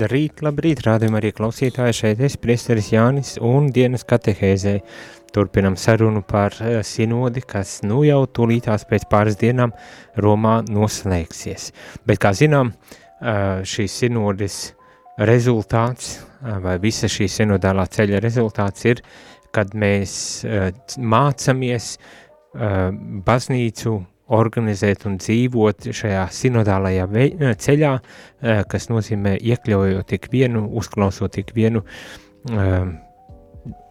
Labrīt, labrīt, rādījumā arī klausītāji šeit es, priesteris Jānis un dienas katehēzē. Turpinam sarunu par uh, sinodi, kas nu jau tūlītās pēc pāris dienām Romā noslēgsies. Bet, kā zinām, uh, šīs sinodes rezultāts uh, vai visa šī sinodālā ceļa rezultāts ir, kad mēs mācamies baznīcu organizēt un dzīvot šajā sinodālajā ceļā, eh, kas nozīmē iekļaujot tik vienu, uzklausot tik vienu, um,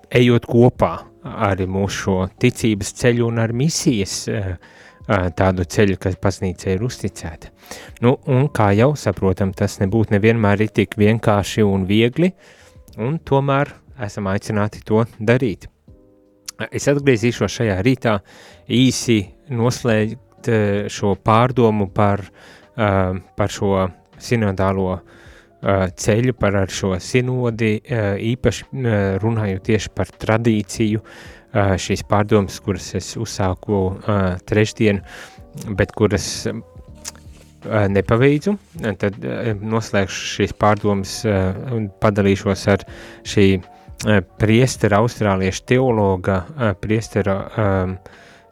ejot kopā ar mūsu šo ticības ceļu un ar misijas uh, tādu ceļu, kas baznīca ir uzticēta. Nu, un kā jau saprotam, tas nebūtu nevienmēr ir tik vienkārši un viegli, un tomēr esam aicināti to darīt. Es atgriezīšos šajā rītā īsi noslēgt veikt eh, šo pārdomu par, eh, par šo sinodālo eh, ceļu, par šo sinodi, īpaši runājot tieši par tradīciju, šīs pārdomas, kuras es uzsāku trešdien, bet kuras nepabeidzu, tad noslēgšu šīs pārdomas un padalīšos ar šī priestera austrāliešu teologa, priestera um,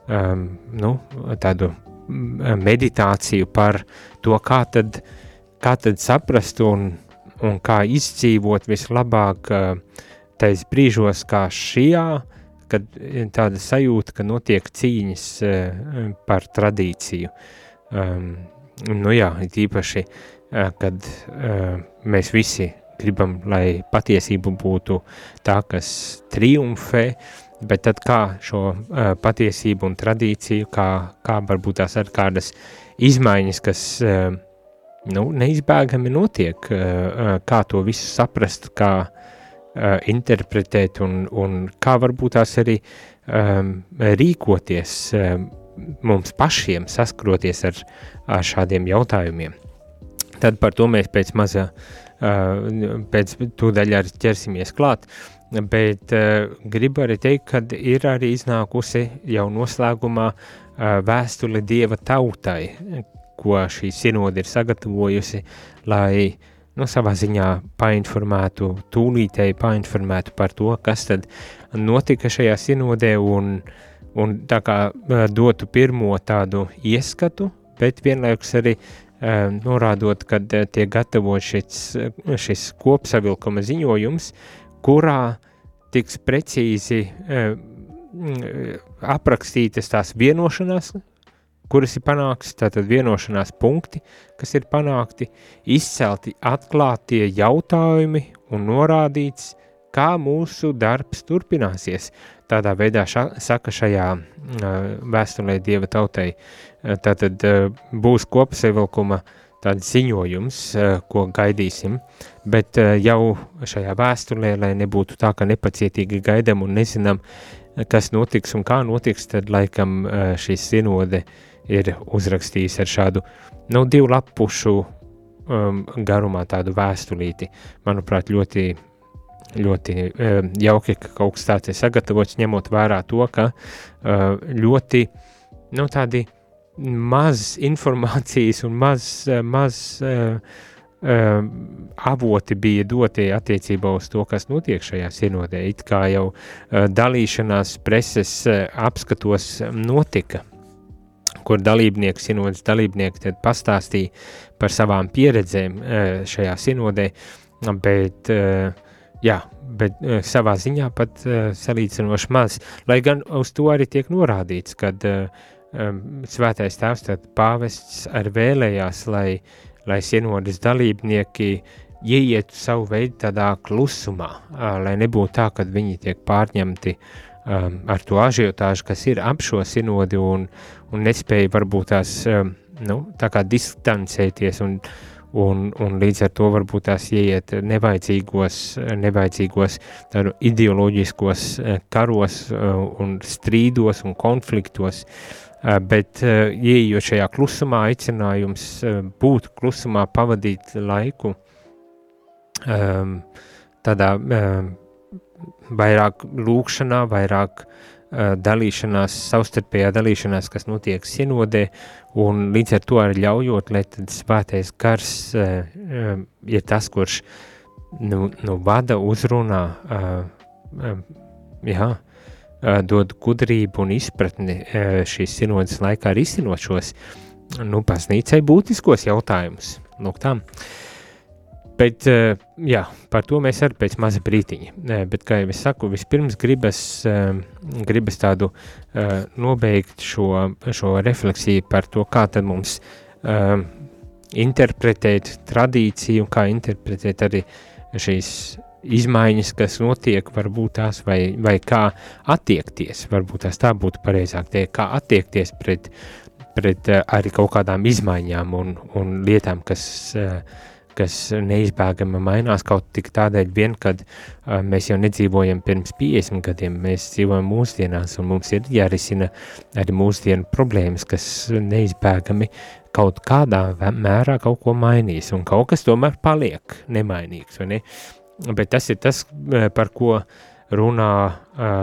um, nu, tādu mm, meditāciju par to, kā tad, kā tad saprast un, un kā izdzīvot vislabāk uh, tais brīžos kā šajā, kad tāda sajūta, ka notiek cīņas uh, par tradīciju. Um, nu jā, īpaši, kad uh, mēs visi gribam, lai patiesība būtu tā, kas triumfē, uh, Bet tad kā šo uh, patiesību un tradīciju, kā, kā varbūt tās ar kādas izmaiņas, kas uh, nu, neizbēgami notiek, uh, kā to visu saprast, kā uh, interpretēt un, un kā varbūt tās arī um, rīkoties um, mums pašiem, saskroties ar, ar šādiem jautājumiem. Tad par to mēs pēc maza, uh, pēc tūdaļ arī ķersimies klāt. Uh, bet uh, gribu arī teikt, ka ir arī iznākusi jau noslēgumā uh, vēstule Dieva tautai, ko šī sinode ir sagatavojusi, lai nu, savā ziņā painformētu, tūlītēji painformētu par to, kas tad notika šajā sinodē un, un tā kā uh, dotu pirmo tādu ieskatu, bet vienlaikus arī uh, norādot, kad uh, tiek gatavot šis, šis kopsavilkuma ziņojums, kurā tiks precīzi uh, aprakstītas tās vienošanās, kuras ir panāktas, tātad vienošanās punkti, kas ir panākti, izcelti atklātie jautājumi un norādīts, kā mūsu darbs turpināsies. Tādā veidā ša, saka šajā uh, vēstulē Dieva tautai. Uh, tātad uh, būs kopsavilkuma uh, tāds ziņojums, eh, ko gaidīsim, bet eh, jau šajā vēstulē, lai nebūtu tā, ka nepacietīgi gaidam un nezinām, kas notiks un kā notiks, tad laikam eh, šīs sinode ir uzrakstījis ar šādu, nu, divu lapušu um, garumā tādu vēstulīti. Manuprāt, ļoti, ļoti um, jauki, ka kaut kas tāds ir sagatavots, ņemot vērā to, ka uh, ļoti, nu, tādi maz informācijas un maz, eh, maz uh, uh, avoti bija doti attiecībā uz to, kas notiek šajā sinodē. It kā jau uh, dalīšanās preses uh, apskatos notika, kur dalībnieki, sinodas dalībnieki pastāstīja par savām pieredzēm šajā sinodē, bet Jā, bet savā ziņā pat salīdzinoši maz. Lai gan uz to arī tiek norādīts, ka um, svētais tēvs, tad pāvests ar vēlējās, lai, lai sienodas dalībnieki ieietu savu veidu tādā klusumā, uh, lai nebūtu tā, ka viņi tiek pārņemti um, ar to ažiotāžu, kas ir ap šo sinodi un, un nespēja varbūt tās, um, nu, tā kā distancēties un, un, un līdz ar to varbūt tās ieiet nevajadzīgos, nevajadzīgos tādu ideoloģiskos karos un strīdos un konfliktos, uh, bet eh, ieejot šajā klusumā, aicinājums eh, būt klusumā, pavadīt laiku ehm, tādā ehm, vairāk lūkšanā, vairāk dalīšanās, savstarpējā dalīšanās, kas notiek sinodē, un līdz ar to arī ļaujot, lai tad svētais gars ir tas, kurš nu, nu vada uzrunā, jā, dod gudrību un izpratni šīs sinodas laikā arī izsinot šos, nu, baznīcai būtiskos jautājumus. Lūk tā. Bet, jā, par to mēs arī pēc maza brītiņa. Bet, kā jau es saku, vispirms gribas, gribas tādu nobeigt šo, šo refleksiju par to, kā tad mums interpretēt tradīciju un kā interpretēt arī šīs izmaiņas, kas notiek, varbūt tās, vai, vai kā attiekties, varbūt tās tā būtu pareizāk teikt, kā attiekties pret, pret arī kaut kādām izmaiņām un, un lietām, kas uh, kas neizbēgami mainās kaut tik tādēļ vien, kad uh, mēs jau nedzīvojam pirms 50 gadiem, mēs dzīvojam mūsdienās un mums ir jārisina arī mūsdienu problēmas, kas neizbēgami kaut kādā mērā kaut ko mainīs un kaut kas tomēr paliek nemainīgs, ne? Bet tas ir tas, par ko runā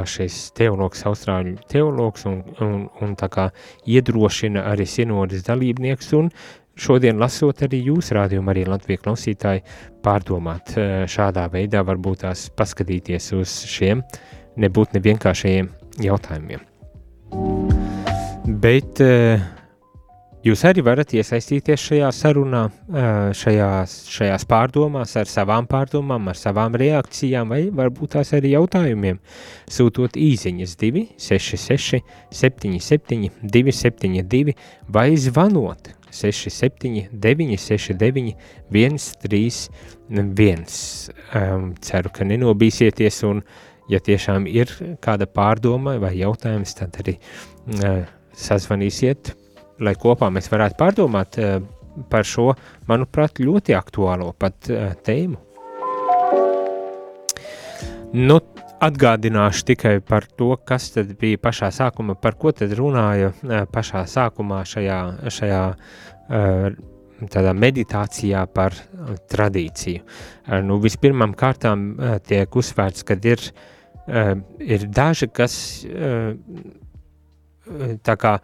šis teologs, austrāļu teologs un, un, un tā kā iedrošina arī sinodas dalībnieks un šodien lasot arī jūs rādījumu, arī Latvijas klausītāji, pārdomāt eh, šādā veidā, varbūt tās paskatīties uz šiem nebūt nevienkāršajiem jautājumiem. Bet uh, Jūs arī varat iesaistīties šajā sarunā, šajās, šajās pārdomās, ar savām pārdomām, ar savām reakcijām, vai varbūt tās arī jautājumiem. Sūtot īsiņas 266, 77, 272 vai zvanot 67, 969, 131. Um, ceru, ka nenobīsieties, un, ja tiešām ir kāda pārdoma vai jautājums, tad arī uh, sazvanīsiet, lai kopā mēs varētu pārdomāt uh, par šo, manuprāt, ļoti aktuālo pat uh, tēmu. Nu, atgādināšu tikai par to, kas tad bija pašā sākumā, par ko tad runāja pašā sākumā šajā, šajā tādā meditācijā par tradīciju. Nu, vispirmām kārtām tiek uzsvērts, ka ir, ir daži, kas tā kā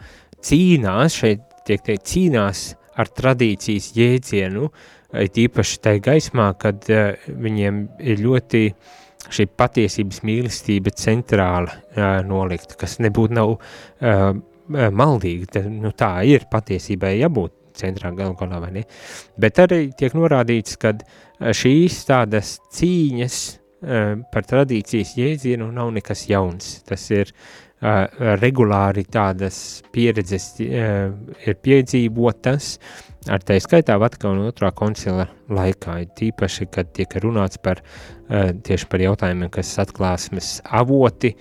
cīnās, šeit tiek teikt, cīnās ar tradīcijas jēdzienu, tīpaši tai gaismā, kad viņiem ir ļoti šī patiesības mīlestība centrāla uh, nolikta, kas nebūtu nav maldīga, nu tā ir patiesībai jābūt centrā galu galā, vai ne? Bet arī tiek norādīts, ka šīs tādas cīņas par tradīcijas jēdzienu nav nekas jauns, tas ir uh, regulāri tādas pieredzes ir piedzīvotas, ar tā skaitā Vatikāna otrā koncila laikā, tīpaši, kad tiek runāts par tieši par jautājumiem, kas atklāsmes avoti,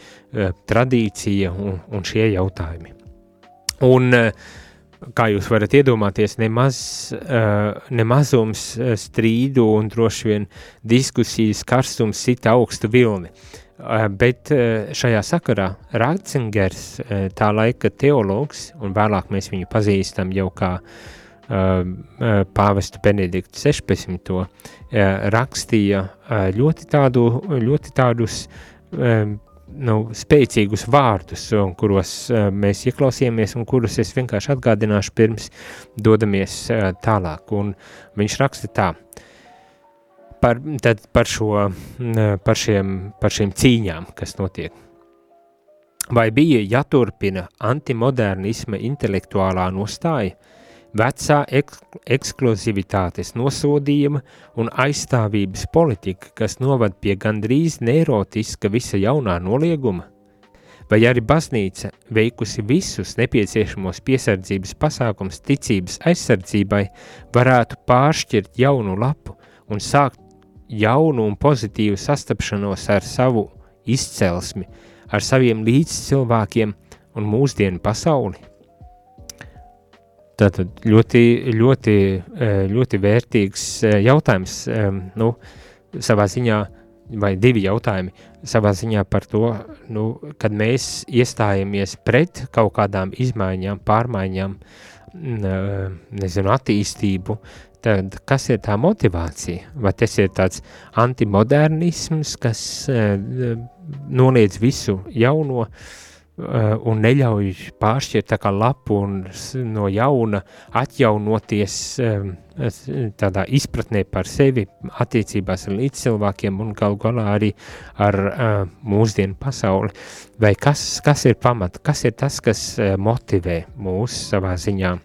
tradīcija un, un šie jautājumi. Un, kā jūs varat iedomāties, nemaz, nemazums strīdu un droši vien diskusijas karstums sita augstu vilni. Uh, bet uh, šajā sakarā Ratzingers, uh, tā laika teologs, un vēlāk mēs viņu pazīstam jau kā uh, pāvestu Benediktu 16. rakstīja ļoti, tādu, ļoti tādus nu, spēcīgus vārdus, kuros mēs ieklausījāmies un kurus es vienkārši atgādināšu pirms dodamies tālāk. Un viņš raksta tā, par, tad par, šo, par, šiem, par šiem cīņām, kas notiek. Vai bija jāturpina antimodernisma intelektuālā nostāja, vecā ek ekskluzivitātes nosodījuma un aizstāvības politika, kas novad pie gandrīz neirotiska visa jaunā nolieguma? Vai arī baznīca veikusi visus nepieciešamos piesardzības pasākums ticības aizsardzībai, varētu pāršķirt jaunu lapu un sākt jaunu un pozitīvu sastapšanos ar savu izcelsmi, ar saviem līdzcilvēkiem un mūsdienu pasauli? Tātad ļoti, ļoti, eh, ļoti vērtīgs eh, jautājums, nu, savā ziņā, vai divi jautājumi, savā ziņā par to, nu, kad mēs iestājamies pret kaut kādām izmaiņām, pārmaiņām, nezinu, attīstību, tad kas ir tā motivācija? Vai tas ir tāds antimodernisms, kas noliedz visu jauno, un neļauj pāršķirt tā kā lapu un no jauna atjaunoties tādā izpratnē par sevi, attiecībās ar līdzcilvēkiem un galu galā arī ar mūsdienu pasauli. Vai kas, kas ir pamat, kas ir tas, kas motivē mūs savā ziņā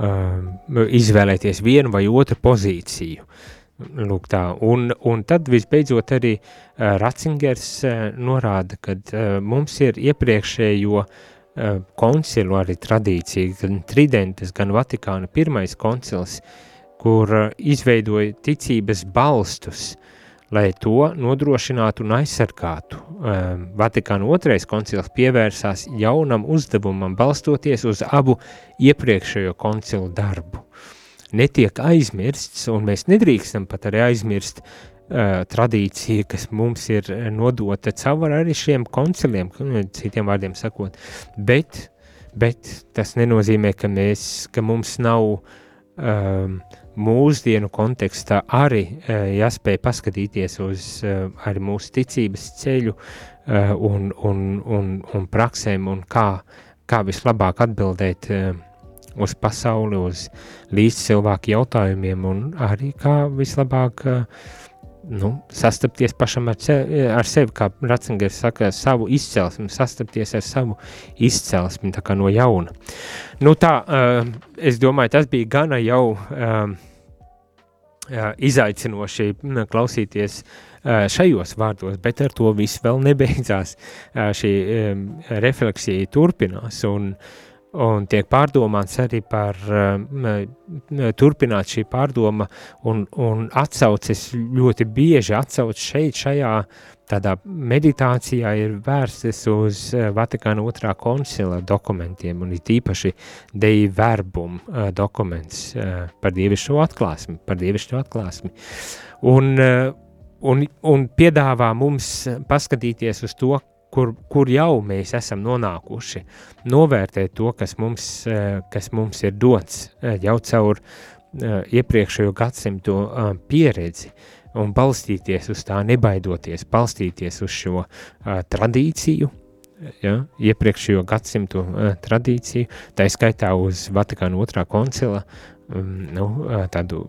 izvēlēties vienu vai otru pozīciju? Lūk tā, un, un tad visbeidzot arī uh, Ratzingers uh, norāda, ka uh, mums ir iepriekšējo uh, koncilu arī tradīcija, gan Tridentes, gan Vatikāna pirmais koncils, kur uh, izveidoja ticības balstus, lai to nodrošinātu un aizsargātu. Uh, Vatikāna otrais koncils pievērsās jaunam uzdevumam balstoties uz abu iepriekšējo koncilu darbu. Uh, netiek aizmirsts, un mēs nedrīkstam pat arī aizmirst uh, tradīciju, kas mums ir nodota caur arī šiem konciliem, citiem vārdiem sakot, bet, bet tas nenozīmē, ka, mēs, ka mums nav um, mūsdienu kontekstā arī uh, jāspēj paskatīties uz uh, arī mūsu ticības ceļu uh, un, un, un, un praksēm un kā, kā vislabāk atbildēt uh, uz pasauli, uz līdzcilvēku jautājumiem un arī kā vislabāk nu, sastapties pašam ar, sevi, ar sevi, kā Ratzingers saka, savu izcelsmi, sastapties ar savu izcelsmi, no jauna. Nu tā, es domāju, tas bija gana jau izaicinoši klausīties šajos vārdos, bet ar to viss vēl nebeidzās. Šī refleksija turpinās un uh, un tiek pārdomāts arī par uh, turpināt šī pārdoma un, un atsauces ļoti bieži atsauc šeit šajā tādā meditācijā ir vērstas uz uh, Vatikāna otrā koncila dokumentiem un ir tīpaši Dei verbum uh, dokuments uh, par dievišķo atklāsmi, par dievišķo atklāsmi. Un, un, un piedāvā mums paskatīties uz to, kur, kur jau mēs esam nonākuši, novērtēt to, kas mums, eh, kas mums ir dots eh, jau caur eh, iepriekšējo gadsimtu pieredzi un balstīties uz tā, nebaidoties, balstīties uz šo tradīciju, ja, iepriekšējo gadsimtu tradīciju, tā skaitā uz Vatikāna otrā koncila mm, nu, tādu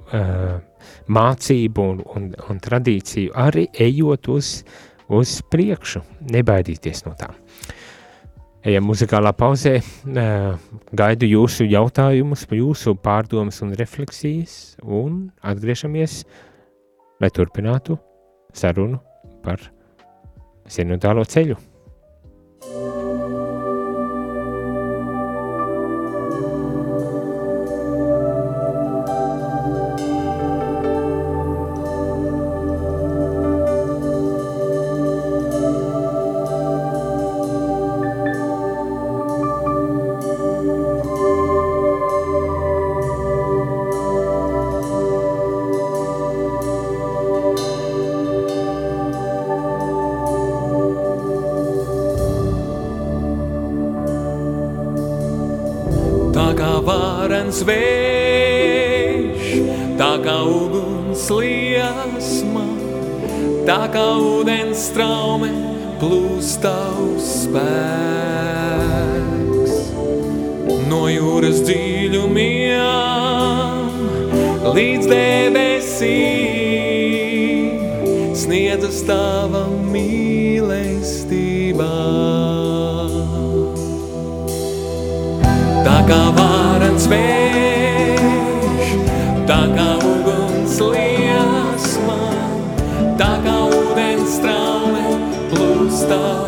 mācību un, un, un tradīciju, arī ejot uz uh, uz priekšu, nebaidīties no tām. Ejam muzikālā pauzē, gaidu jūsu jautājumus, jūsu pārdomas un refleksijas, un atgriežamies, lai turpinātu sarunu par sinodālo ceļu. uguns kā uguns liesma, tā kā ūdens straume plūst tavs spēks. No jūras dziļumiem līdz debesīm sniedzas tava mīlestībā. Tā kā vārens vējš, Jūs 있다.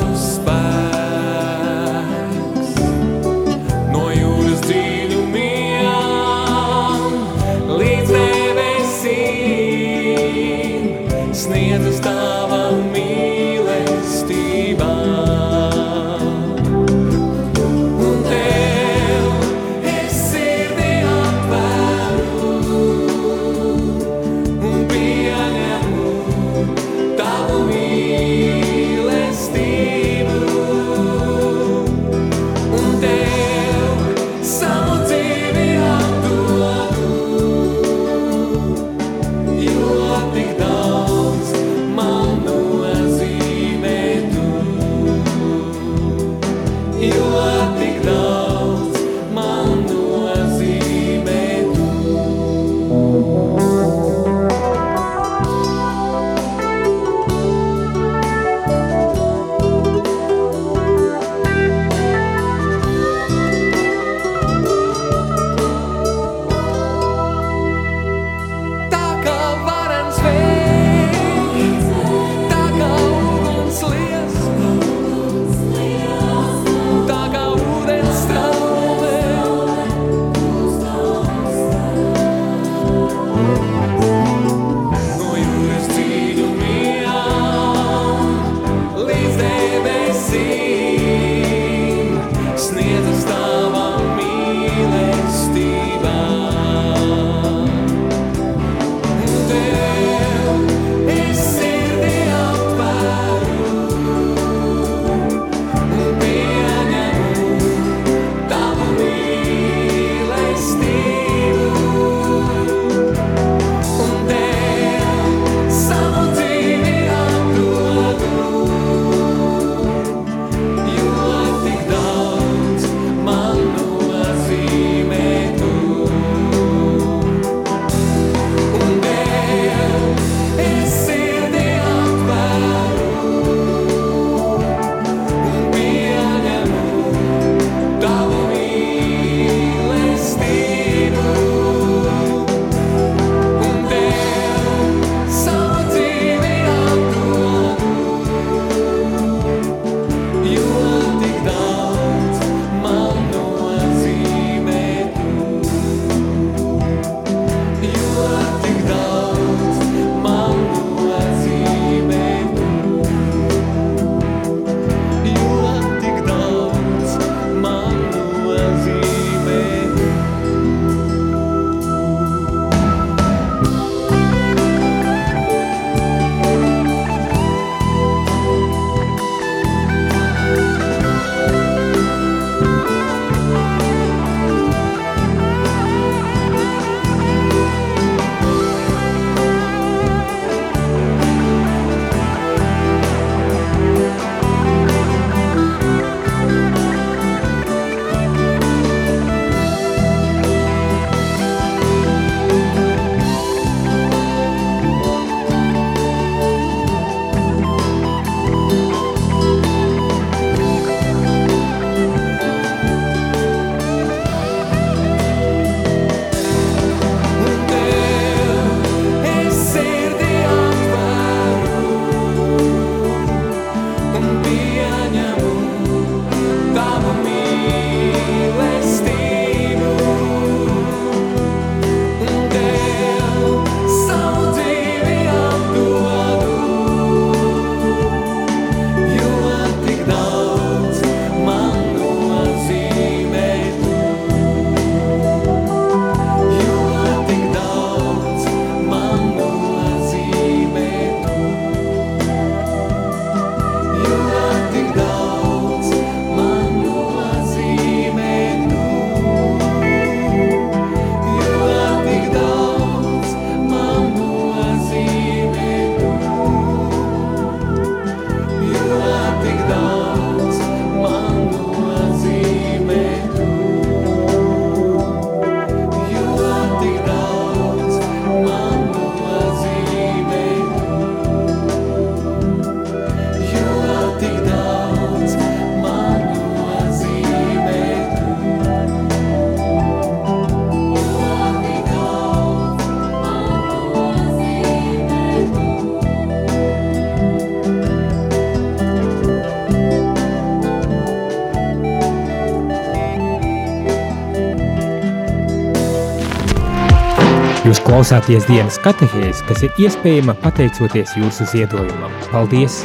Klausāties dienas katehēs, kas ir iespējama pateicoties jūsu ziedojumam. Paldies!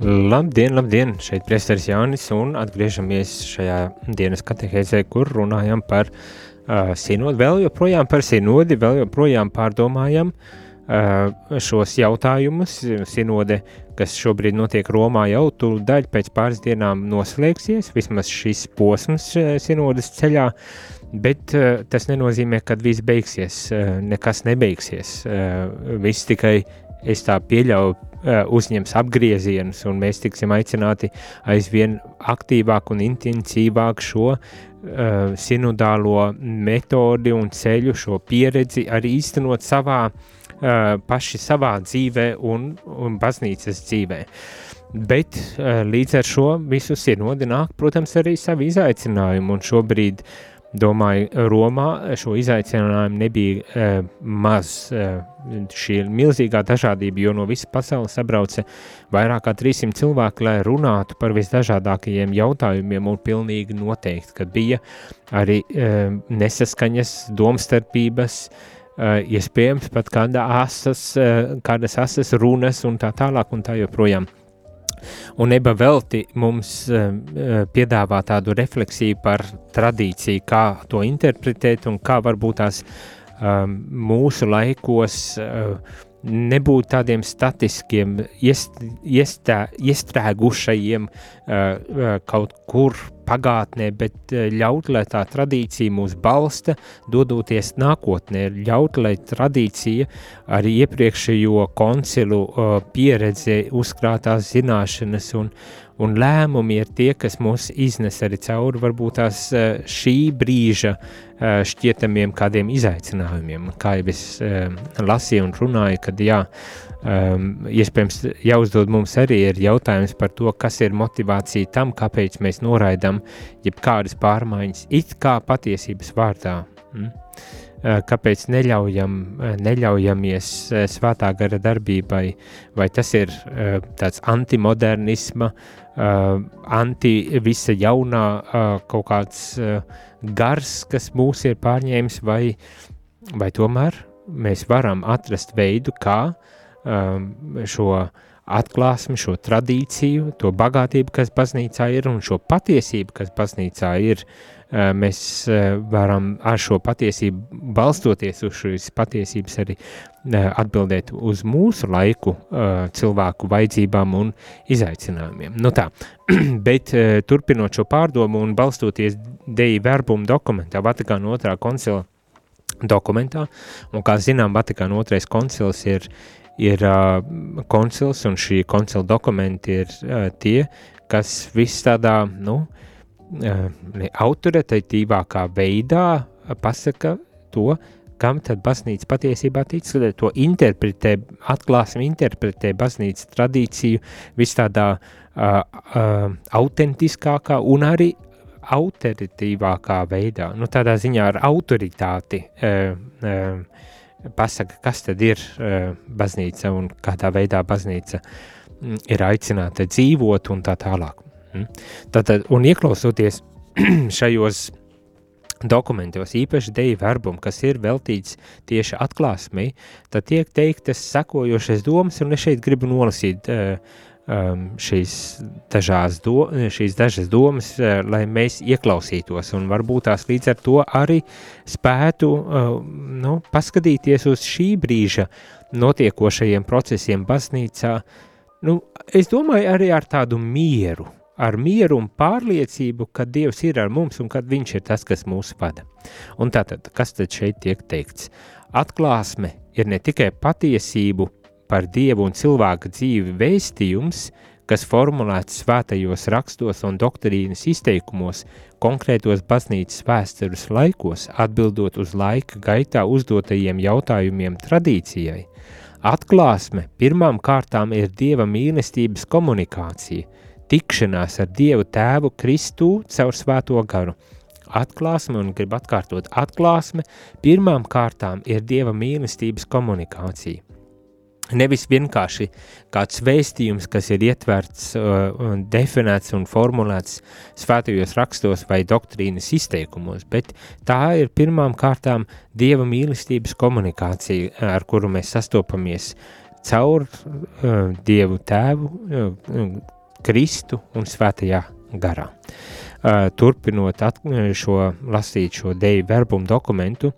Labdien, labdien! Šeit priesteris Jānis un atgriežamies šajā dienas katehēzē, kur runājam par uh, sinodu, vēl joprojām par sinodi, vēl joprojām pārdomājam uh, šos jautājumus. Sinode, kas šobrīd notiek Romā, jau tūdaļ pēc pāris dienām noslēgsies, vismaz šis posms eh, sinodas ceļā, bet eh, tas nenozīmē, ka viss beigsies, nekas nebeigsies. Viss tikai, es tā pieļauju, uzņems apgriezienus, un mēs tiksim aicināti aizvien aktīvāk un intensīvāk šo uh, sinodālo metodi un ceļu, šo pieredzi arī īstenot savā uh, paši savā dzīvē un, un baznīcas dzīvē. Bet līdz ar šo visu sinodi nāk, protams, arī savi izaicinājumi, un šobrīd, domāju, Romā šo izaicinājumu nebija uh, maz uh, šī milzīgā dažādība, jo no visas pasaules sabrauca vairāk kā 300 cilvēki, lai runātu par visdažādākajiem jautājumiem, un pilnīgi noteikti, ka bija arī uh, nesaskaņas, domstarpības, Uh, iespējams pat kāda asas, uh, kādas asas runas un tā tālāk un tā joprojām. Un Eba Velti mums uh, piedāvā tādu refleksiju par tradīciju, kā to interpretēt un kā varbūt tās um, mūsu laikos nebūt tādiem statiskiem, iest, iestā, iestrēgušajiem kaut kur pagātnē, bet ļaut, lai tā tradīcija mūs balsta, dodoties nākotnē, ļaut, lai tradīcija arī iepriekšējo koncilu uh, pieredze, uzkrātās zināšanas un, un lēmumi ir tie, kas mūs iznes arī cauri varbūt tās uh, šī brīža uh, šķietamiem kādiem izaicinājumiem. Kā jau es uh, lasīju un runāju, kad jā, Um, iespējams, jāuzdod mums arī ir jautājums par to, kas ir motivācija tam, kāpēc mēs noraidām jebkādas pārmaiņas, it kā patiesības vārdā. Mm? Uh, kāpēc neļaujam, uh, neļaujamies uh, svētā gara darbībai, vai tas ir tāds antimodernisma, anti visa jaunā kaut kāds gars, kas mūs ir pārņēmis, vai, vai tomēr mēs varam atrast veidu, kā šo atklāsmi, šo tradīciju, to bagātību, kas baznīcā ir, un šo patiesību, kas baznīcā ir, uh, mēs uh, varam ar šo patiesību, balstoties uz šīs patiesības, arī uh, atbildēt uz mūsu laiku cilvēku vajadzībām un izaicinājumiem. Nu tā, bet turpinot šo pārdomu un balstoties Deja verbuma dokumentā, Vatikāna otrā koncila dokumentā, un kā zinām, Vatikāna otrais koncils ir ir uh, koncils, un šī koncila dokumenti ir uh, tie, kas viss tādā, nu, autoritatīvākā veidā pasaka to, kam tad baznīca patiesībā tic, to interpretē, atklāsim interpretē baznīca tradīciju vis tādā uh, uh, autentiskākā un arī autoritīvākā veidā, nu tādā ziņā ar autoritāti uh, uh, pasaka, kas tad ir uh, baznīca un kādā veidā baznīca mm, ir aicināta dzīvot un tā tālāk. Mm. Tātad, un ieklausoties šajos dokumentos, īpaši deju verbum, kas ir veltīts tieši atklāsmei, tad tiek teiktas sekojošas domas, un es šeit gribu nolasīt um, šīs, dažās do, šīs dažas domas, uh, lai mēs ieklausītos un varbūt tās līdz ar to arī spētu uh, nu, paskatīties uz šī brīža notiekošajiem procesiem baznīcā. Nu, es domāju arī ar tādu mieru, ar mieru un pārliecību, ka Dievs ir ar mums un ka Viņš ir tas, kas mūs vada. Un tātad, kas tad šeit tiek teikts? Atklāsme ir ne tikai patiesību par dievu un cilvēka dzīvi vēstījums, kas formulēts svētajos rakstos un doktrīnas izteikumos, konkrētos baznīcas vēstures laikos, atbildot uz laika gaitā uzdotajiem jautājumiem tradīcijai. Atklāsme pirmām kārtām ir dieva mīlestības komunikācija, tikšanās ar dievu tēvu Kristu caur svēto garu. Atklāsme, un gribu atkārtot, atklāsme pirmām kārtām ir dieva mīlestības komunikācija Nevis vienkārši kāds vēstījums, kas ir ietverts, uh, definēts un formulēts svētajos rakstos vai doktrīnas izteikumos, bet tā ir pirmām kārtām Dieva mīlestības komunikācija, ar kuru mēs sastopamies caur uh, Dievu tēvu, uh, Kristu un svētajā garā. Turpinot at, šo lasīt šo deju verbumu dokumentu,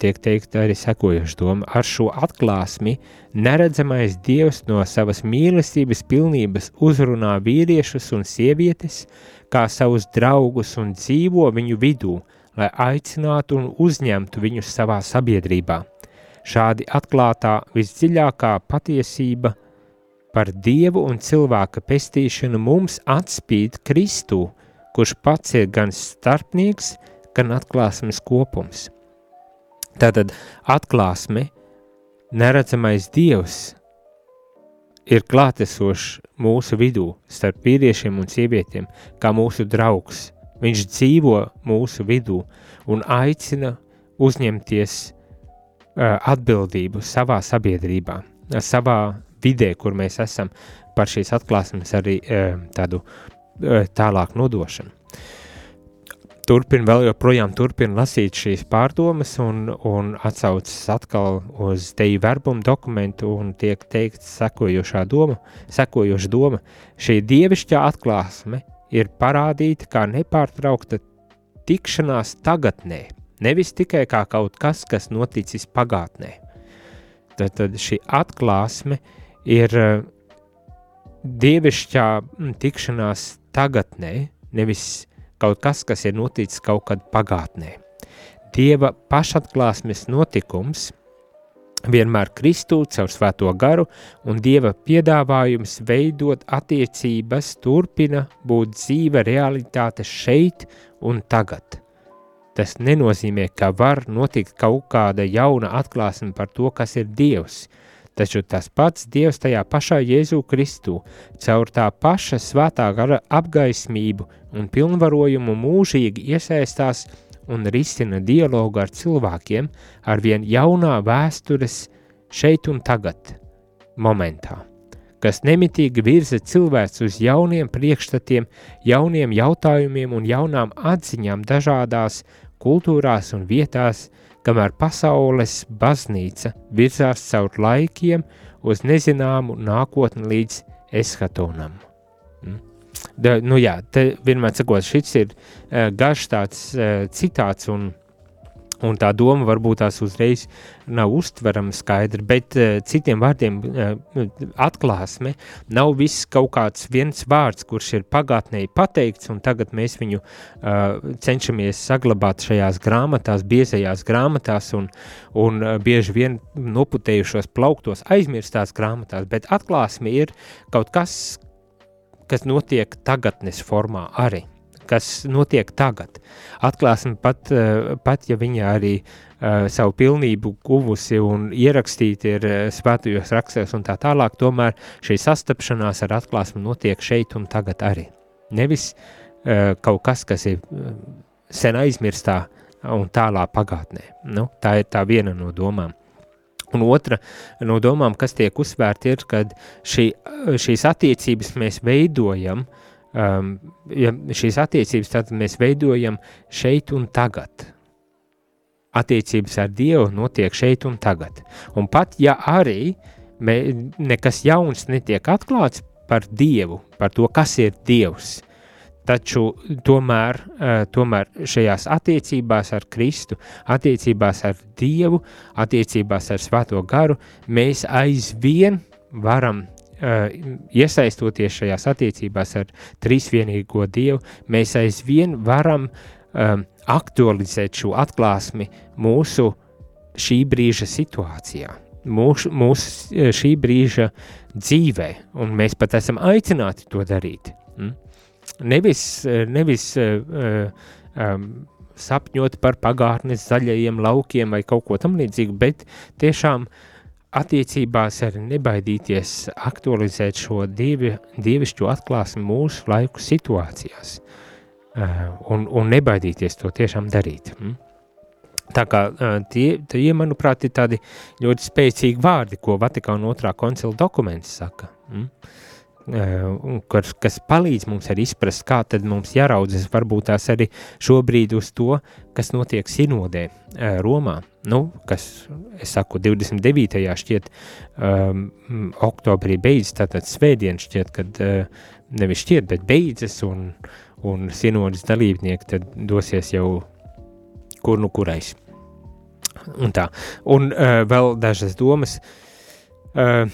tiek teikt arī sekojoša doma. Ar šo atklāsmi neredzamais dievs no savas mīlestības pilnības uzrunā vīriešus un sievietes, kā savus draugus un dzīvo viņu vidū, lai aicinātu un uzņemtu viņus savā sabiedrībā. Šādi atklātā visdziļākā patiesība par dievu un cilvēka pestīšanu mums atspīd Kristu, kurš pats ir gan starpnieks, gan atklāsmes kopums. Tātad atklāsme, neredzamais dievs ir klātesošs mūsu vidū, starp vīriešiem un sievietēm, kā mūsu draugs. Viņš dzīvo mūsu vidū un aicina uzņemties uh, atbildību savā sabiedrībā, savā vidē, kur mēs esam par šīs atklāsmes arī uh, tādu uh, tālāk nodošanu turpina vēl joprojām turpina lasīt šīs pārdomas un, un atsaucas atkal uz teju verbumu dokumentu un tiek teikts sekojošā doma, sekojoša doma. Šī dievišķā atklāsme ir parādīta kā nepārtraukta tikšanās tagadnē, nevis tikai kā kaut kas, kas noticis pagātnē. Tad, tad šī atklāsme ir uh, dievišķā tikšanās tagadnē, nevis kaut kas, kas ir noticis kaut kad pagātnē. Dieva pašatklāsmes notikums vienmēr Kristū caur svēto garu un Dieva piedāvājums veidot attiecības turpina būt dzīve realitāte šeit un tagad. Tas nenozīmē, ka var notikt kaut kāda jauna atklāsme par to, kas ir Dievs, taču tas pats Dievs tajā pašā Jēzu Kristu caur tā paša svētā gara apgaismību un pilnvarojumu mūžīgi iesaistās un risina dialogu ar cilvēkiem ar vien jaunā vēstures šeit un tagad momentā, kas nemitīgi virza cilvēks uz jauniem priekšstatiem, jauniem jautājumiem un jaunām atziņām dažādās kultūrās un vietās, kamēr pasaules baznīca virzās caur laikiem uz nezināmu nākotni līdz eschatonam. Mm? Da, nu jā, te vienmēr sakot, šis ir uh, garš tāds uh, citāts un, un tā doma varbūt tās uzreiz nav uztverama skaidri, bet uh, citiem vārdiem uh, atklāsme nav viss kaut kāds viens vārds, kurš ir pagātnēji pateikts un tagad mēs viņu uh, cenšamies saglabāt šajās grāmatās, biezajās grāmatās un, un bieži vien noputējušos plauktos aizmirstās grāmatās, bet atklāsme ir kaut kas, kas notiek tagadnes formā arī, kas notiek tagad. Atklāsme pat, eh, pat ja viņa arī uh, savu pilnību guvusi un ierakstīta ir uh, svētajos rakstos un tā tālāk, tomēr šī sastapšanās ar atklāsmi notiek šeit un tagad arī. Nevis uh, kaut kas, kas ir sen aizmirstā un tālā pagātnē. Nu, tā ir tā viena no domām. Un otra no domām, kas tiek uzsvērta, ir, ka šī, šīs attiecības mēs veidojam, um, ja šīs attiecības tad mēs veidojam šeit un tagad. Attiecības ar Dievu notiek šeit un tagad. Un pat ja arī mē, nekas jauns netiek atklāts par Dievu, par to, kas ir Dievs, Taču tomēr, eh, tomēr šajās attiecībās ar Kristu, attiecībās ar Dievu, attiecībās ar Svēto garu, mēs aizvien varam uh, iesaistoties šajās attiecībās ar trīsvienīgo Dievu, mēs aizvien varam um, aktualizēt šo atklāsmi mūsu šī brīža situācijā, mūsu, mūsu šī brīža dzīvē, un mēs pat esam aicināti to darīt. Mm? Nevis, nevis uh, um, sapņot par pagātnes zaļajiem laukiem vai kaut ko tam līdzīgu, bet tiešām attiecībās arī nebaidīties aktualizēt šo dievi, dievišķo atklāsmi mūsu laiku situācijās uh, un, un nebaidīties to tiešām darīt. Mm? Tā kā tie, tie, manuprāt, ir tādi ļoti spēcīgi vārdi, ko Vatikāna otrā koncila dokuments saka. Mm? Kas, kas palīdz mums arī izprast, kā tad mums jāraudzes varbūt tās arī šobrīd uz to, kas notiek sinodē Romā. Nu, kas, es saku, 29. šķiet, um, oktobrī beidzas, tātad svētdien šķiet, kad uh, nevis šķiet, bet beidzas un, un sinodas dalībnieki tad dosies jau kur nu kurais. Un tā. Un uh, vēl dažas domas. Uh,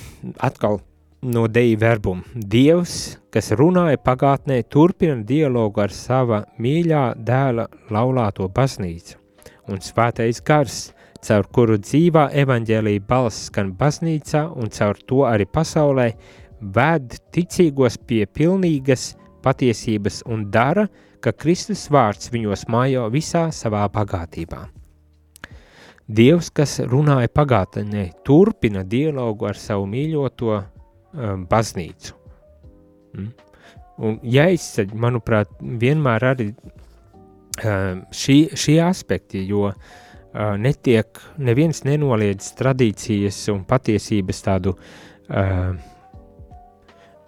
atkal no deju verbuma. Dievs, kas runāja pagātnē, turpina dialogu ar sava mīļā dēla laulāto baznīcu. Un svētais gars, caur kuru dzīvā evaņģēlīja balss skan baznīcā un caur to arī pasaulē, ved ticīgos pie pilnīgas patiesības un dara, ka Kristus vārds viņos mājo visā savā bagātībā. Dievs, kas runāja pagātnē, turpina dialogu ar savu mīļoto um, baznīcu. Mm? Un jāizceļ, manuprāt, vienmēr arī um, šī, šie aspekti, jo uh, netiek, neviens nenoliedz tradīcijas un patiesības tādu uh,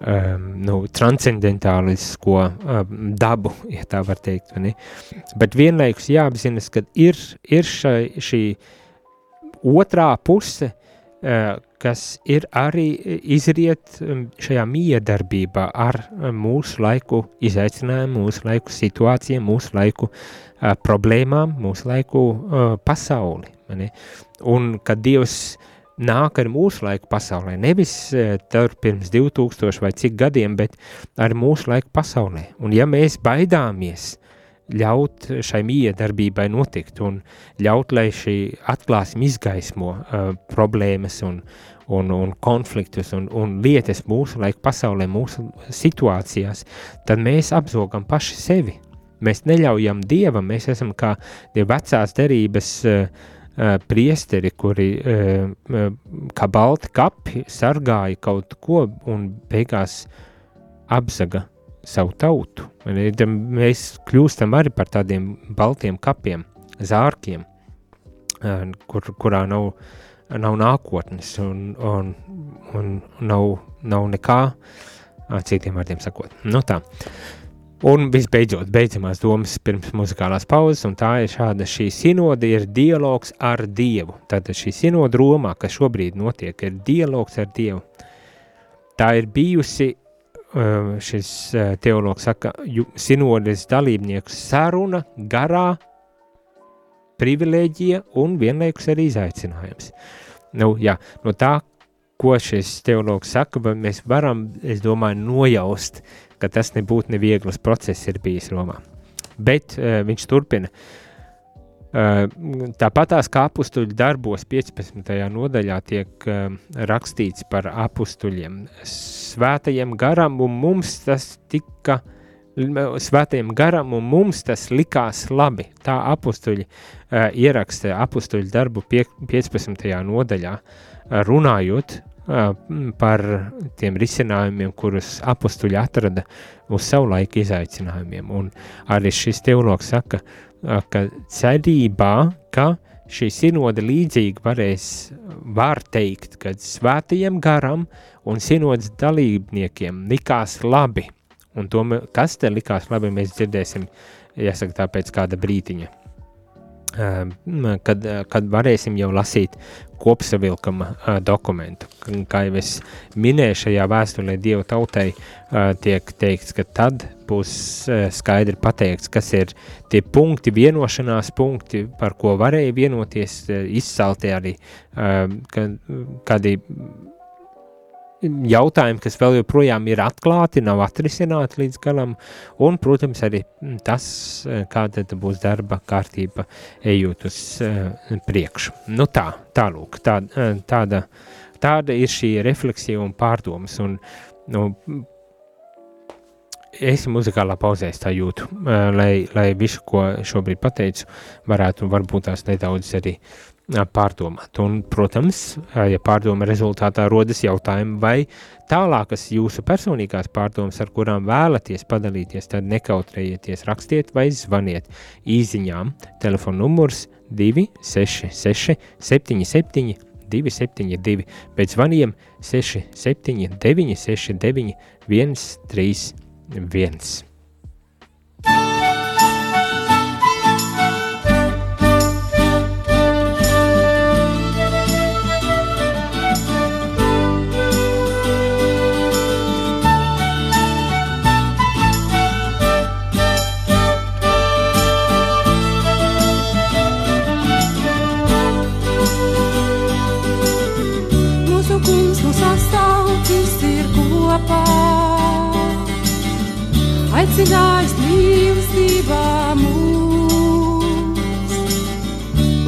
um, nu, transcendentālisko um, dabu, ja tā var teikt. Bet vienlaikus jāapzinas, ka ir, ir šai, šī otrā puse, uh, kas ir arī izriet um, šajā miedarbībā ar um, mūsu laiku izaicinājumu, mūsu laiku situācijām, mūsu laiku problēmām, mūsu laiku pasauli. Ne? Un kad Dievs nāk ar mūsu laiku pasaulē. Nevis tur pirms 2000 vai cik gadiem, bet ar mūsu laiku pasaulē. Un ja mēs baidāmies ļaut šai miedarbībai notikt un ļaut, lai šī atklāsme izgaismo uh, problēmas un, un, un konfliktus un, un lietas mūsu laiku pasaulē, mūsu situācijās, tad mēs apzogam paši sevi. Mēs neļaujam Dievam, mēs esam kā tie vecās derības uh, priesteri, kuri kā balti kapi sargāja kaut ko un beigās apzaga savu tautu. Mēs kļūstam arī par tādiem baltiem kapiem, zārkiem, kur, kurā nav, nav nākotnes un, un, un nav, nav nekā, citiem vārdiem sakot. Nu tā. Un visbeidzot, beidzamās domas pirms muzikālās pauzes, un tā ir šāda šī sinode ir dialogs ar Dievu. Tātad šī sinode Romā, kas šobrīd notiek, ir dialogs ar Dievu. Tā ir bijusi, šis uh, teologs saka, sinodes dalībnieku saruna garā privilēģija un vienlaikus arī izaicinājums. Nu, jā, no tā, ko šis teologs saka, mēs varam, es domāju, nojaust ka tas nebūtu nevieglas process ir bijis Romā. Bet uh, viņš turpina. Uh, Tāpatās kā apstuļu darbos 15. nodaļā tiek uh, rakstīts par apstuļiem, svētajiem garam un mums tas tika, svētajiem garam un mums tas likās labi. Tā apstuļi uh, ieraksta apstuļu darbu pie, 15. nodaļā, uh, runājot par tiem risinājumiem, kurus apstuļi atrada uz savu laiku izaicinājumiem. Un arī šis teologs saka, ka cerībā, ka šī sinode līdzīgi varēs, var teikt, ka svētajiem garam un sinodas dalībniekiem likās labi. Un to, kas te likās labi, mēs dzirdēsim, jāsaka tā pēc kāda brītiņa. Kad, kad varēsim jau lasīt kopsavilkuma dokumentu. Kā jau es minēju, šajā vēstulē Dieva tautai tiek teikts, ka tad būs uh, skaidri pateikts, kas ir tie punkti, vienošanās punkti, par ko varēja vienoties, uh, izcelti arī uh, kādi jautājumi, kas vēl joprojām ir atklāti, nav atrisināti līdz galam, un, protams, arī tas, eh, kāda būs darba kārtība ejot uz priekšu. Nu tā, tālūk, tā, eh, tāda, tāda ir šī refleksija un pārdomas, un, nu, es muzikālā pauzē tā jūtu, lai, lai visu, ko šobrīd pateicu, varētu varbūt tās nedaudz arī pārdomāt. Un, protams, ja pārdoma rezultātā rodas jautājumi vai tālākas jūsu personīgās pārdomas, ar kurām vēlaties padalīties, tad nekautrējieties, rakstiet vai zvaniet īziņām. Telefona numurs 266 77 272, pēc zvaniem 679 69 131. Mūsu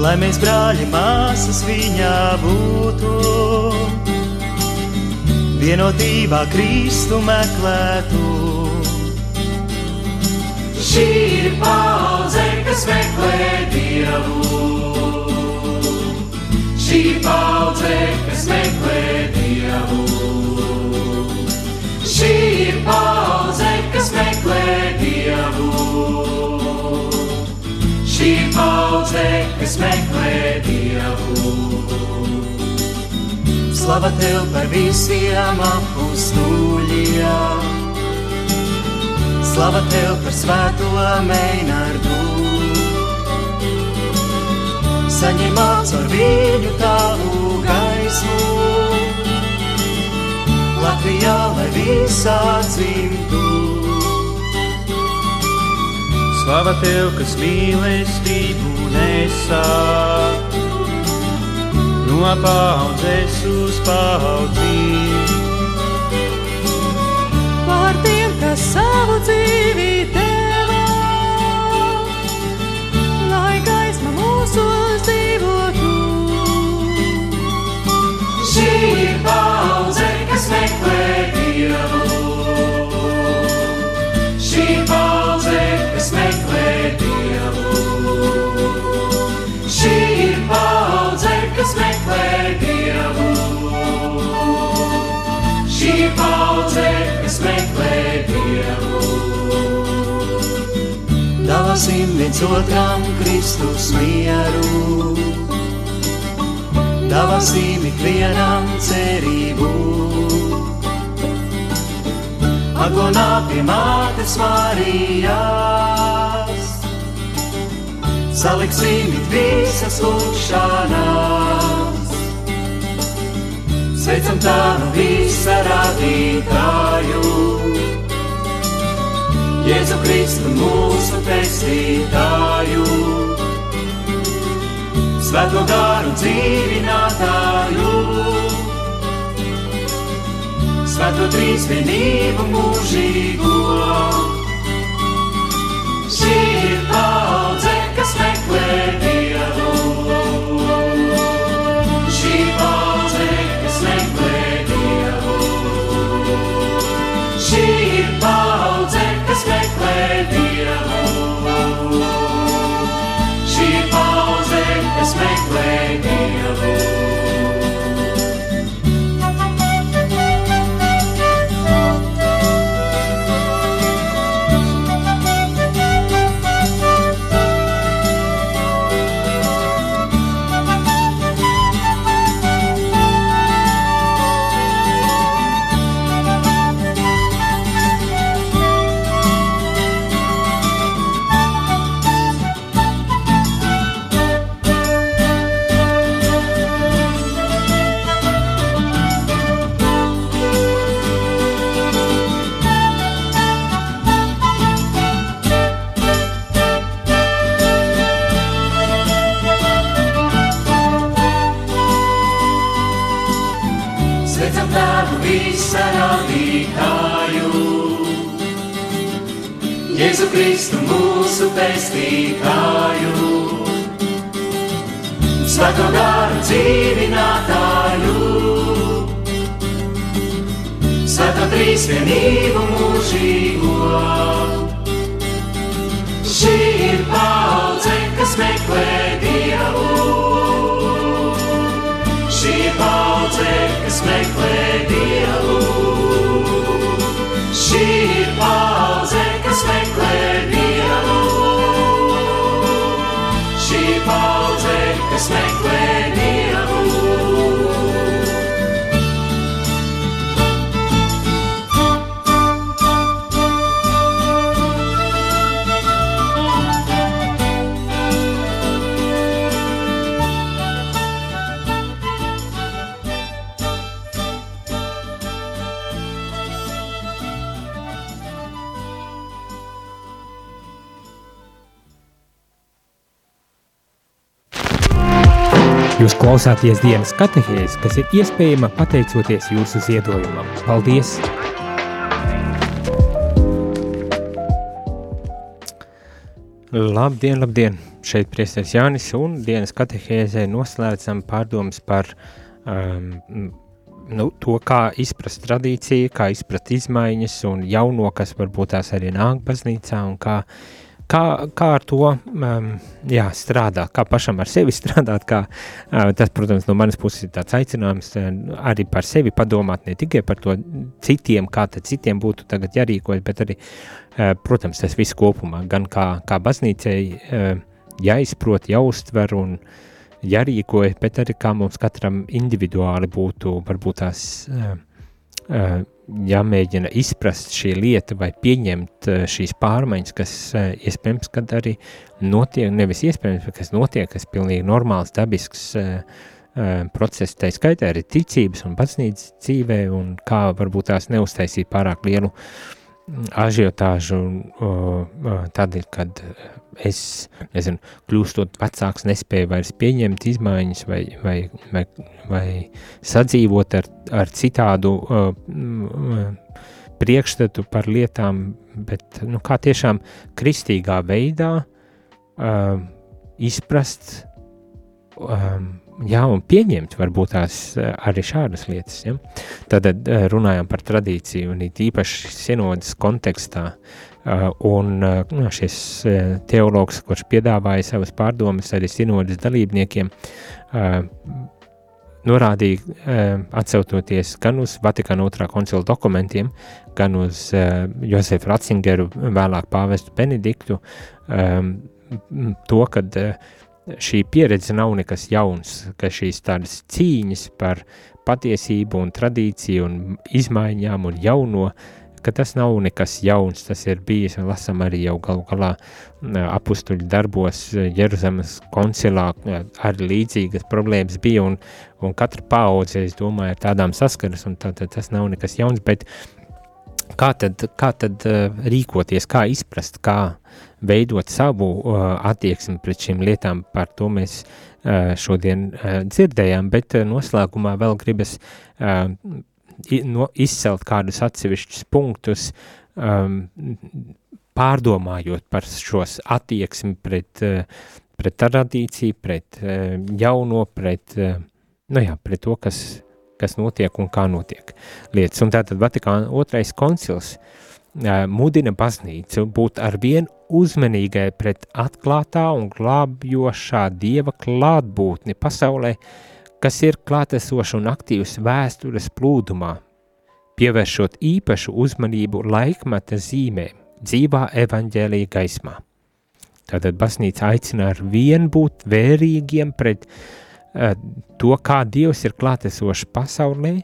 lai mēs brāļi māsas viņā būtu. Vienotībā Kristu meklētu. Šī ir paudze, kas meklē Dievu. Šī paudze, kas meklē Dievu. Šī ir paudze, kas meklē Dievu. Šī paudze, kas meklē Dievu. Slava tev par visiem apstuļiem. Slava tev par svēto meinārdu. Saņemot ar viņu tavu gaismu. Latvijā, lai visā dzimtu. Slava tev, kas mīlestību nesā. No paudzes uz paudzēm. Par tiem, kas savu dzīvi deva, lai gaisma mūsos dzīvotu. Meklē Dievu. Dāvasim viens otram Kristus mieru. Dāvasim ikvienam cerību. Agonā pie mātes Marijas. Saliksim visas lūkšanās. Sveicam tādu visa radītāju. Jēzu Kristu mūsu pestītāju, Svēto garu dzīvinātāju, Svēto trīsvienību mūžīgo. Šī ir paudze, kas klausāties dienas katehēs, kas ir iespējama pateicoties jūsu ziedojumam. Paldies! Labdien, labdien! Šeit priesteris Jānis un dienas katehēzē noslēdzam pārdomas par um, nu, to, kā izprast tradīciju, kā izprast izmaiņas un jauno, kas varbūt tās arī nāk baznīcā un kā uh, kā, kā ar to um, jā, strādāt, kā pašam ar sevi strādāt, kā, uh, tas, protams, no manas puses ir tāds aicinājums uh, arī par sevi padomāt, ne tikai par to citiem, kā citiem būtu tagad jārīkojas, bet arī, uh, protams, tas viss kopumā, gan kā, kā baznīcai uh, jāizprot, jāuztver un jārīkojas, bet arī kā mums katram individuāli būtu varbūt tās uh, jāmēģina izprast šī lieta vai pieņemt eh, šīs pārmaiņas, kas eh, iespējams, kad arī notiek, nevis iespējams, bet kas notiek, kas pilnīgi normāls, dabisks uh, process, tā skaitā arī ticības un baznīcas dzīvē, un kā varbūt tās neuztaisīt pārāk lielu mm, ažiotāžu tādēļ, kad es, nezinu, kļūstot vecāks, nespēju vairs pieņemt izmaiņas vai, vai, vai, vai sadzīvot ar, ar citādu priekšstatu par lietām, bet nu, kā tiešām kristīgā veidā izprast jā, un pieņemt varbūt tās arī šādas lietas. Ja? Tad runājām par tradīciju un īpaši sinodas kontekstā. Uh, un uh, nu, šis uh, teologs, kurš piedāvāja savas pārdomas arī sinodas dalībniekiem, norādīja, atsautoties gan uz Vatikāna otrā koncila dokumentiem, gan uz Josefu Ratzingeru, vēlāk pāvestu Benediktu, to, ka šī pieredze nav nekas jauns, ka šīs tādas cīņas par patiesību un tradīciju un izmaiņām un jauno uh, ka tas nav nekas jauns, tas ir bijis, un lasam arī jau galu galā apustuļu darbos Jeruzamas koncilā, arī līdzīgas problēmas bija, un, un katra paudze, es domāju, ar tādām saskaras, un tā, tā, tas nav nekas jauns, bet kā tad, kā tad rīkoties, kā izprast, kā veidot savu attieksmi pret šīm lietām, par to mēs šodien dzirdējām, bet noslēgumā vēl gribas no, izcelt kādus atsevišķus punktus, um, pārdomājot par šos attieksmi pret, uh, pret tradīciju, pret uh, jauno, pret, uh, nu jā, pret to, kas, kas notiek un kā notiek lietas. Un tātad Vatikāna otrais koncils uh, mudina baznīcu būt ar vien uzmanīgai pret atklātā un glābjošā dieva klātbūtni pasaulē, uh, kas ir klātesošs un aktīvs vēstures plūdumā, pievēršot īpašu uzmanību laikmeta zīmēm, dzīvā evaņģēlīja gaismā. Tātad baznīca aicina ar vien būt vērīgiem pret uh, to, kā Dievs ir klātesošs pasaulē,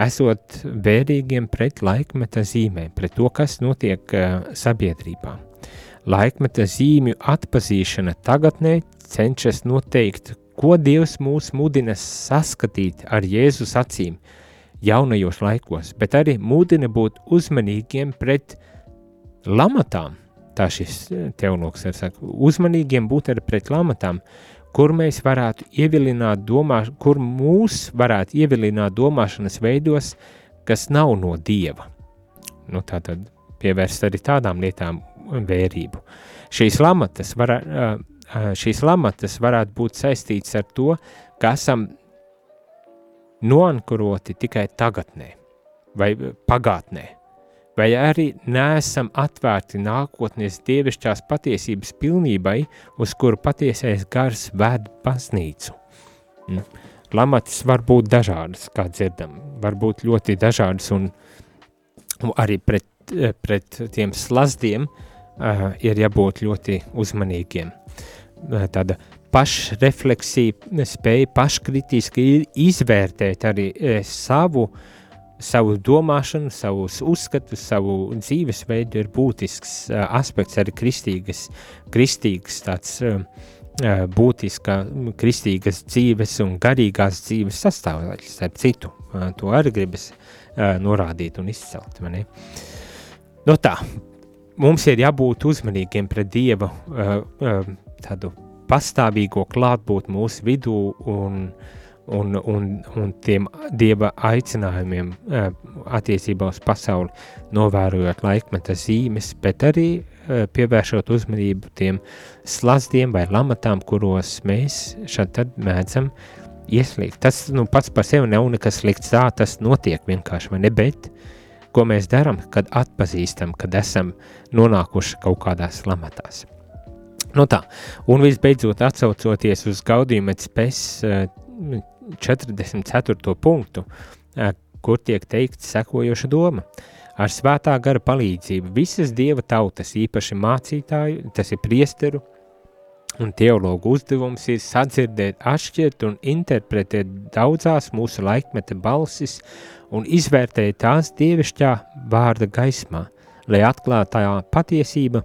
esot vērīgiem pret laikmeta zīmēm, pret to, kas notiek uh, sabiedrībā. Laikmeta zīmju atpazīšana tagadnē cenšas noteikt, ko Dievs mūs mudina saskatīt ar Jēzus acīm jaunajos laikos, bet arī mudina būt uzmanīgiem pret lamatām. Tā šis eh, teologs ir saka, uzmanīgiem būt arī pret lamatām, kur mēs varētu ievilināt domā, kur mūs varētu ievilināt domāšanas veidos, kas nav no Dieva. Nu, tā tad pievērst arī tādām lietām vērību. Šīs lamatas var, šīs lamatas varētu būt saistīts ar to, ka esam noankuroti tikai tagadnē vai pagātnē, vai arī neesam atvērti nākotnes dievišķās patiesības pilnībai, uz kuru patiesais gars ved baznīcu. Nu, lamatas var būt dažādas, kā dzirdam, var būt ļoti dažādas un arī pret, pret tiem slazdiem uh, ir jābūt ļoti uzmanīgiem. Uh, tāda pašrefleksija, spēja paškritiski izvērtēt arī uh, savu, savu domāšanu, savus uzskatus, savu dzīvesveidu ir būtisks uh, aspekts arī kristīgas, kristīgas tāds uh, būtiska kristīgas dzīves un garīgās dzīves sastāvdaļas, ar citu. To arī gribas norādīt un izcelt. Nu tā, mums ir jābūt uzmanīgiem pret Dieva tādu pastāvīgo klātbūtni mūsu vidū un, un, un, un tiem Dieva aicinājumiem attiecībā uz pasauli, novērojot laikmeta zīmes, bet arī pievēršot uzmanību tiem slazdiem vai lamatām, kuros mēs šad mēdzam ieslīgt. Tas nu, pats par sevi nav nekas slikts, tā tas notiek vienkārši, vai ne, bet ko mēs darām, kad atpazīstam, kad esam nonākuši kaut kādās lamatās. Nu tā, un visbeidzot atsaucoties uz gaudījuma spēs 44. punktu, kur tiek teikts sekojoša doma – Ar svētā gara palīdzību visas dieva tautas, īpaši mācītāju, tas ir priesteru un teologu uzdevums ir sadzirdēt, atšķirt un interpretēt daudzās mūsu laikmeta balsis un izvērtēt tās dievišķā vārda gaismā, lai atklātā patiesība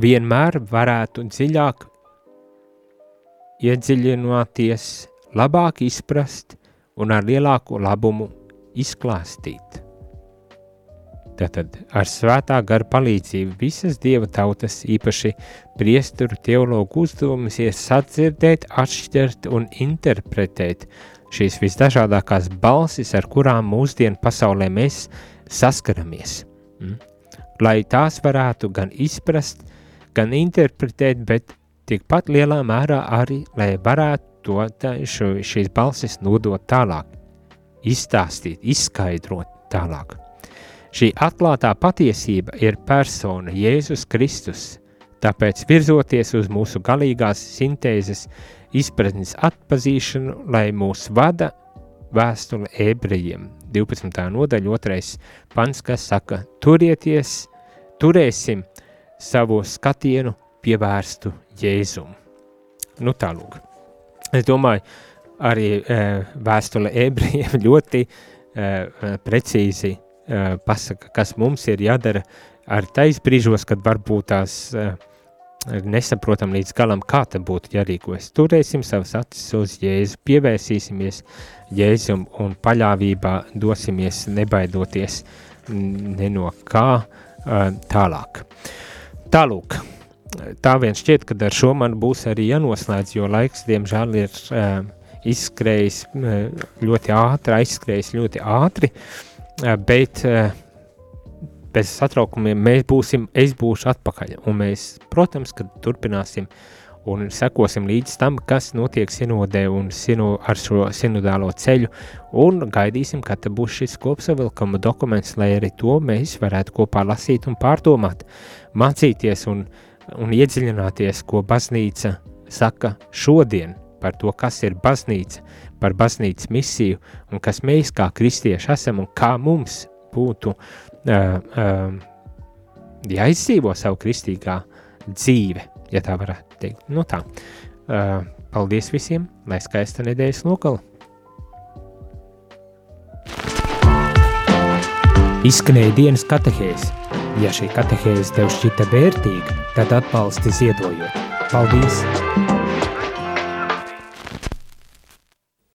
vienmēr varētu dziļāk iedziļinoties, labāk izprast un ar lielāku labumu izklāstīt. Tātad ar svētā gara palīdzību visas dieva tautas, īpaši priesturu teologu uzdevumus ir sadzirdēt, atšķirt un interpretēt šīs visdažādākās balsis, ar kurām mūsdienu pasaulē mēs saskaramies. Mm? Lai tās varētu gan izprast, gan interpretēt, bet tikpat lielā mērā arī, lai varētu to, šo, šīs balsis nodot tālāk, izstāstīt, izskaidrot tālāk. Šī atklātā patiesība ir persona Jēzus Kristus, tāpēc virzoties uz mūsu galīgās sintēzes izpratnes atpazīšanu, lai mūs vada vēstule ebrejiem. 12. nodaļa, 2. pants, kas saka, turieties, turēsim savu skatienu pievērstu Jēzumu. Nu tālūk. Es domāju, arī e, vēstule ebrejiem ļoti e, precīzi Eh, pasaka, kas mums ir jādara ar tais brīžos, kad varbūt tās nesaprotam līdz galam, kā tam būtu jārīkojas. Turēsim savas acis uz Jēzu, pievērsīsimies Jēzum un paļāvībā dosimies nebaidoties ne no kā uh, tālāk. Tā vien šķiet, ka ar šo man būs arī jānoslēdz, jo laiks, diemžēl, ir uh, izskrējis ļoti ātri, aizskrējis ļoti ātri. Uh, bet eh, bez satraukumiem mēs būsim, es būšu atpakaļ, un mēs, protams, turpināsim un sekosim līdz tam, kas notiek sinodē un sino, ar šo sinodālo ceļu, un gaidīsim, kad būs šis kopsavilkuma dokuments, lai arī to mēs varētu kopā lasīt un pārdomāt, mācīties un, un iedziļināties, ko baznīca saka šodien par to, kas ir baznīca, par baznīcas misiju un kas mēs kā kristieši esam un kā mums būtu uh, uh, jāizdzīvo savu kristīgā dzīve, ja tā varētu teikt. Nu tā, uh, paldies visiem, lai skaista nedēļas nokala. Izskanēja dienas katehēs. Ja šī katehēze tev šķita vērtīga, tad atbalsti ziedojot. Paldies!